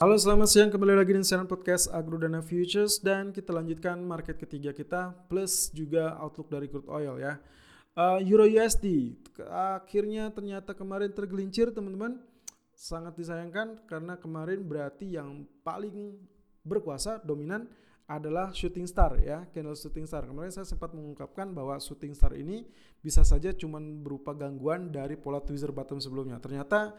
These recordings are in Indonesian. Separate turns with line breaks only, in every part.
Halo selamat siang. Kembali lagi di siaran podcast Agrodana Futures. Dan kita lanjutkan market ketiga kita plus juga outlook dari crude oil ya. Uh, Euro USD akhirnya ternyata kemarin tergelincir teman-teman. Sangat disayangkan karena kemarin berarti yang paling berkuasa dominan adalah shooting star ya candle shooting star. Kemarin saya sempat mengungkapkan bahwa shooting star ini bisa saja cuma berupa gangguan dari pola tweezer bottom sebelumnya. Ternyata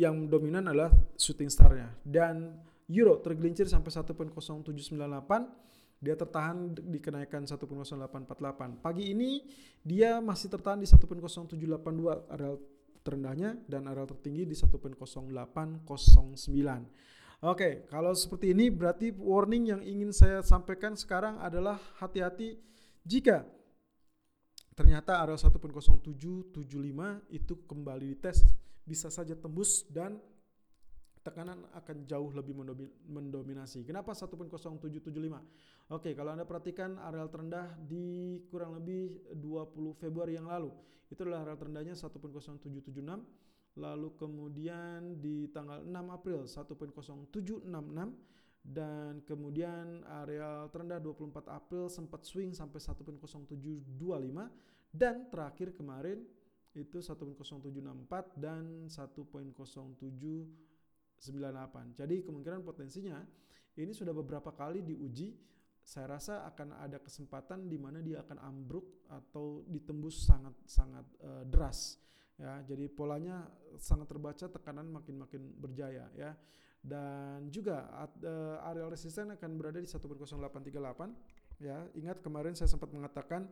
yang dominan adalah shooting starnya. Dan euro tergelincir sampai 1.0798 dia tertahan di kenaikan 1.0848 pagi ini dia masih tertahan di 1.0782 area terendahnya dan area tertinggi di 1.0809 Oke, kalau seperti ini berarti warning yang ingin saya sampaikan sekarang adalah hati-hati jika ternyata area 1.0775 itu kembali dites bisa saja tembus dan tekanan akan jauh lebih mendominasi. Kenapa 1.0775? Oke, kalau Anda perhatikan area terendah di kurang lebih 20 Februari yang lalu. Itu adalah area terendahnya 1.0776 lalu kemudian di tanggal 6 April 1.0766 dan kemudian area terendah 24 April sempat swing sampai 1.0725 dan terakhir kemarin itu 1.0764 dan 1.0798. Jadi kemungkinan potensinya ini sudah beberapa kali diuji. Saya rasa akan ada kesempatan di mana dia akan ambruk atau ditembus sangat sangat uh, deras ya. Jadi polanya sangat terbaca tekanan makin makin berjaya ya. Dan juga uh, area resisten akan berada di 1.0838 ya. Ingat kemarin saya sempat mengatakan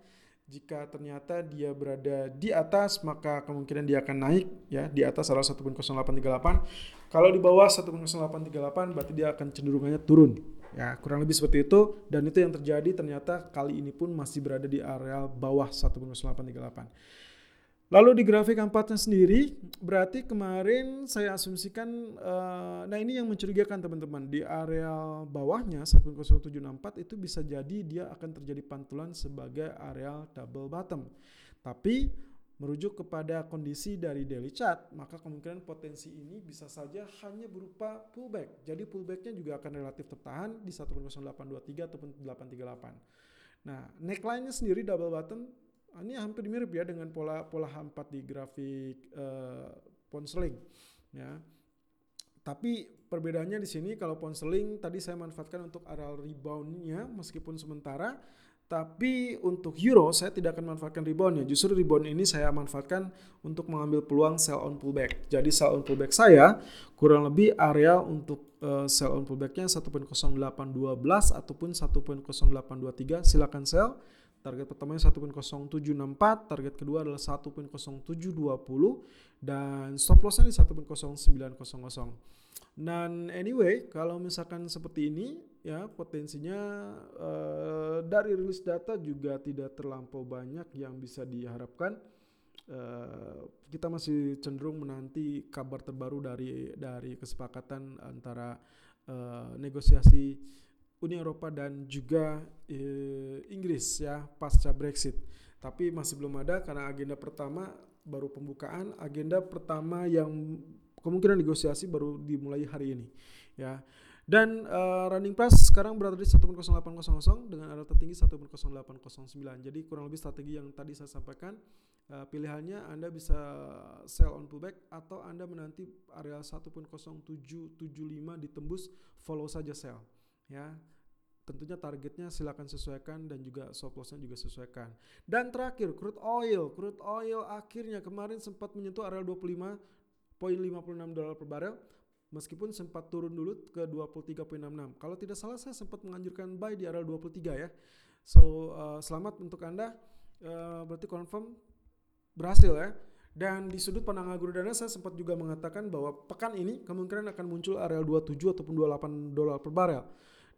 jika ternyata dia berada di atas maka kemungkinan dia akan naik ya di atas area 1.0838 kalau di bawah 1.0838 berarti dia akan cenderungannya turun ya kurang lebih seperti itu. Dan itu yang terjadi ternyata kali ini pun masih berada di area bawah 1.0838 Lalu di grafik empatnya sendiri, berarti kemarin saya asumsikan, uh, nah ini yang mencurigakan teman-teman, di area bawahnya 10764 itu bisa jadi dia akan terjadi pantulan sebagai area double bottom. Tapi merujuk kepada kondisi dari daily chart, maka kemungkinan potensi ini bisa saja hanya berupa pullback. Jadi pullbacknya juga akan relatif tertahan di 10823 ataupun 838. Nah, neckline-nya sendiri double bottom ini hampir mirip ya dengan pola pola H4 di grafik uh, ponseling ya. Tapi perbedaannya di sini kalau ponseling tadi saya manfaatkan untuk area reboundnya meskipun sementara tapi untuk euro saya tidak akan manfaatkan reboundnya. Justru rebound ini saya manfaatkan untuk mengambil peluang sell on pullback. Jadi sell on pullback saya kurang lebih area untuk uh, sell on pullbacknya 1.0812 ataupun 1.0823 silakan sell Target pertamanya 1.0764, target kedua adalah 1.0720 dan stop lossnya di 1.0900. Dan anyway, kalau misalkan seperti ini ya potensinya uh, dari rilis data juga tidak terlampau banyak yang bisa diharapkan. Uh, kita masih cenderung menanti kabar terbaru dari dari kesepakatan antara uh, negosiasi Uni Eropa dan juga eh, Inggris ya pasca Brexit. Tapi masih belum ada karena agenda pertama baru pembukaan, agenda pertama yang kemungkinan negosiasi baru dimulai hari ini ya. Dan uh, running price sekarang berada di 1.0800 dengan area tertinggi 1.0809. Jadi kurang lebih strategi yang tadi saya sampaikan uh, pilihannya Anda bisa sell on pullback atau Anda menanti area 1.0775 ditembus follow saja sell ya. Tentunya targetnya silakan sesuaikan dan juga stop lossnya juga sesuaikan. Dan terakhir crude oil. Crude oil akhirnya kemarin sempat menyentuh area 25.56 dolar per barel meskipun sempat turun dulu ke 23.66 kalau tidak salah saya sempat menganjurkan buy di area 23 ya. So uh, selamat untuk anda. Uh, berarti confirm berhasil ya. Dan di sudut pandang agrodana saya sempat juga mengatakan bahwa pekan ini kemungkinan akan muncul area 27 ataupun 28 dolar per barel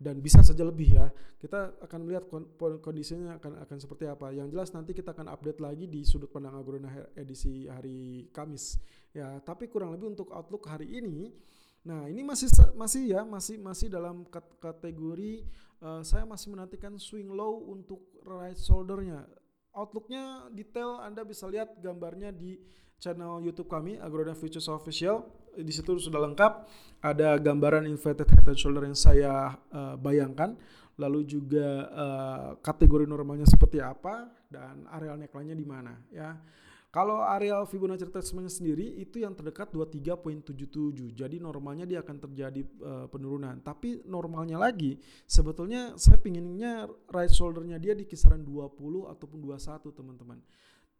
dan bisa saja lebih ya. Kita akan melihat kondisinya akan akan seperti apa. Yang jelas nanti kita akan update lagi di sudut pandang agrona edisi hari Kamis. Ya, tapi kurang lebih untuk outlook hari ini Nah, ini masih masih ya, masih masih dalam kategori uh, saya masih menantikan swing low untuk right shouldernya outlooknya detail Anda bisa lihat gambarnya di channel YouTube kami Agroda Futures Official. Di situ sudah lengkap ada gambaran inverted head and shoulder yang saya uh, bayangkan, lalu juga uh, kategori normalnya seperti apa dan areal neckline-nya di mana ya. Kalau areal Fibonacci retracement sendiri itu yang terdekat 23.77. Jadi normalnya dia akan terjadi uh, penurunan. Tapi normalnya lagi sebetulnya saya pinginnya right shouldernya dia di kisaran 20 ataupun 21 teman-teman.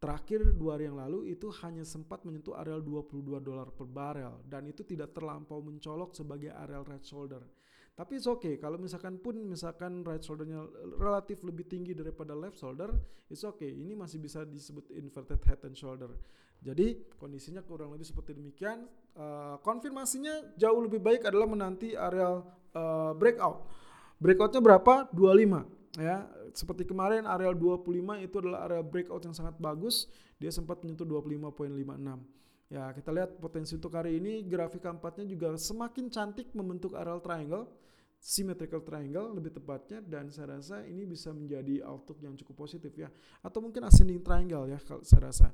Terakhir dua hari yang lalu itu hanya sempat menyentuh areal 22 dolar per barel dan itu tidak terlampau mencolok sebagai areal right shoulder. Tapi it's okay kalau misalkan pun misalkan right shouldernya relatif lebih tinggi daripada left shoulder, it's okay. Ini masih bisa disebut inverted head and shoulder. Jadi kondisinya kurang lebih seperti demikian. Uh, konfirmasinya jauh lebih baik adalah menanti area uh, breakout. Breakoutnya berapa? 25 ya. Seperti kemarin area 25 itu adalah area breakout yang sangat bagus. Dia sempat menyentuh 25.56. Ya, kita lihat potensi untuk hari ini grafik keempatnya juga semakin cantik membentuk areal triangle, symmetrical triangle lebih tepatnya dan saya rasa ini bisa menjadi outlook yang cukup positif ya. Atau mungkin ascending triangle ya kalau saya rasa.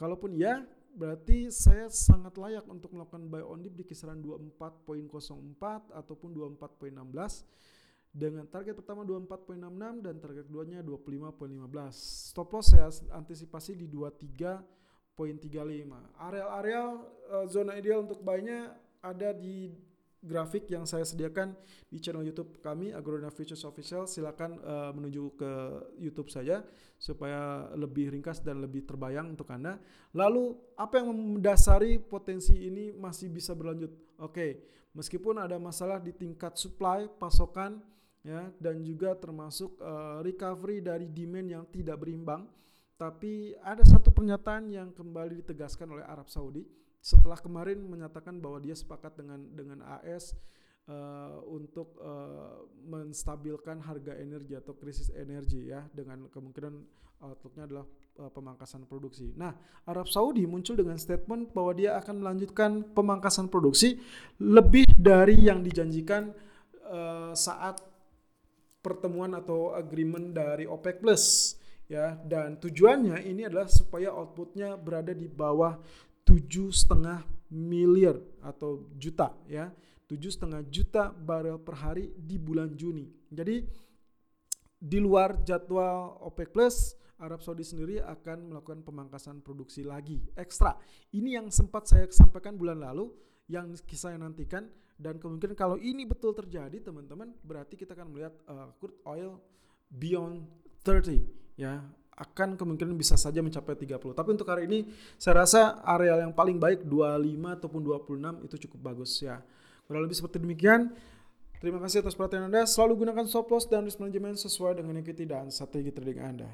Kalaupun ya, berarti saya sangat layak untuk melakukan buy on dip di kisaran 24.04 ataupun 24.16 dengan target pertama 24.66 dan target keduanya 25.15. Stop loss saya antisipasi di 23 0.35. Areal-areal uh, zona ideal untuk buy-nya ada di grafik yang saya sediakan di channel YouTube kami Agrona Futures Official. Silakan uh, menuju ke YouTube saja supaya lebih ringkas dan lebih terbayang untuk Anda. Lalu apa yang mendasari potensi ini masih bisa berlanjut? Oke, okay. meskipun ada masalah di tingkat supply, pasokan ya dan juga termasuk uh, recovery dari demand yang tidak berimbang tapi ada satu pernyataan yang kembali ditegaskan oleh Arab Saudi setelah kemarin menyatakan bahwa dia sepakat dengan dengan AS uh, eh, untuk uh, menstabilkan harga energi atau krisis energi ya dengan kemungkinan outlooknya adalah uh, pemangkasan produksi. Nah, Arab Saudi muncul dengan statement bahwa dia akan melanjutkan pemangkasan produksi lebih dari yang dijanjikan uh, saat pertemuan atau agreement dari OPEC Plus ya. Dan tujuannya ini adalah supaya outputnya berada di bawah tujuh setengah miliar atau juta ya. Tujuh setengah juta barel per hari di bulan Juni. Jadi di luar jadwal OPEC Plus Arab Saudi sendiri akan melakukan pemangkasan produksi lagi ekstra. Ini yang sempat saya sampaikan bulan lalu yang saya nantikan. Dan kemungkinan kalau ini betul terjadi teman-teman berarti kita akan melihat uh, crude oil beyond 30 ya akan kemungkinan bisa saja mencapai 30. Tapi untuk hari ini saya rasa area yang paling baik 25 ataupun 26 itu cukup bagus ya. Kurang lebih seperti demikian. Terima kasih atas perhatian Anda. Selalu gunakan stop loss dan risk management sesuai dengan equity dan strategi trading Anda.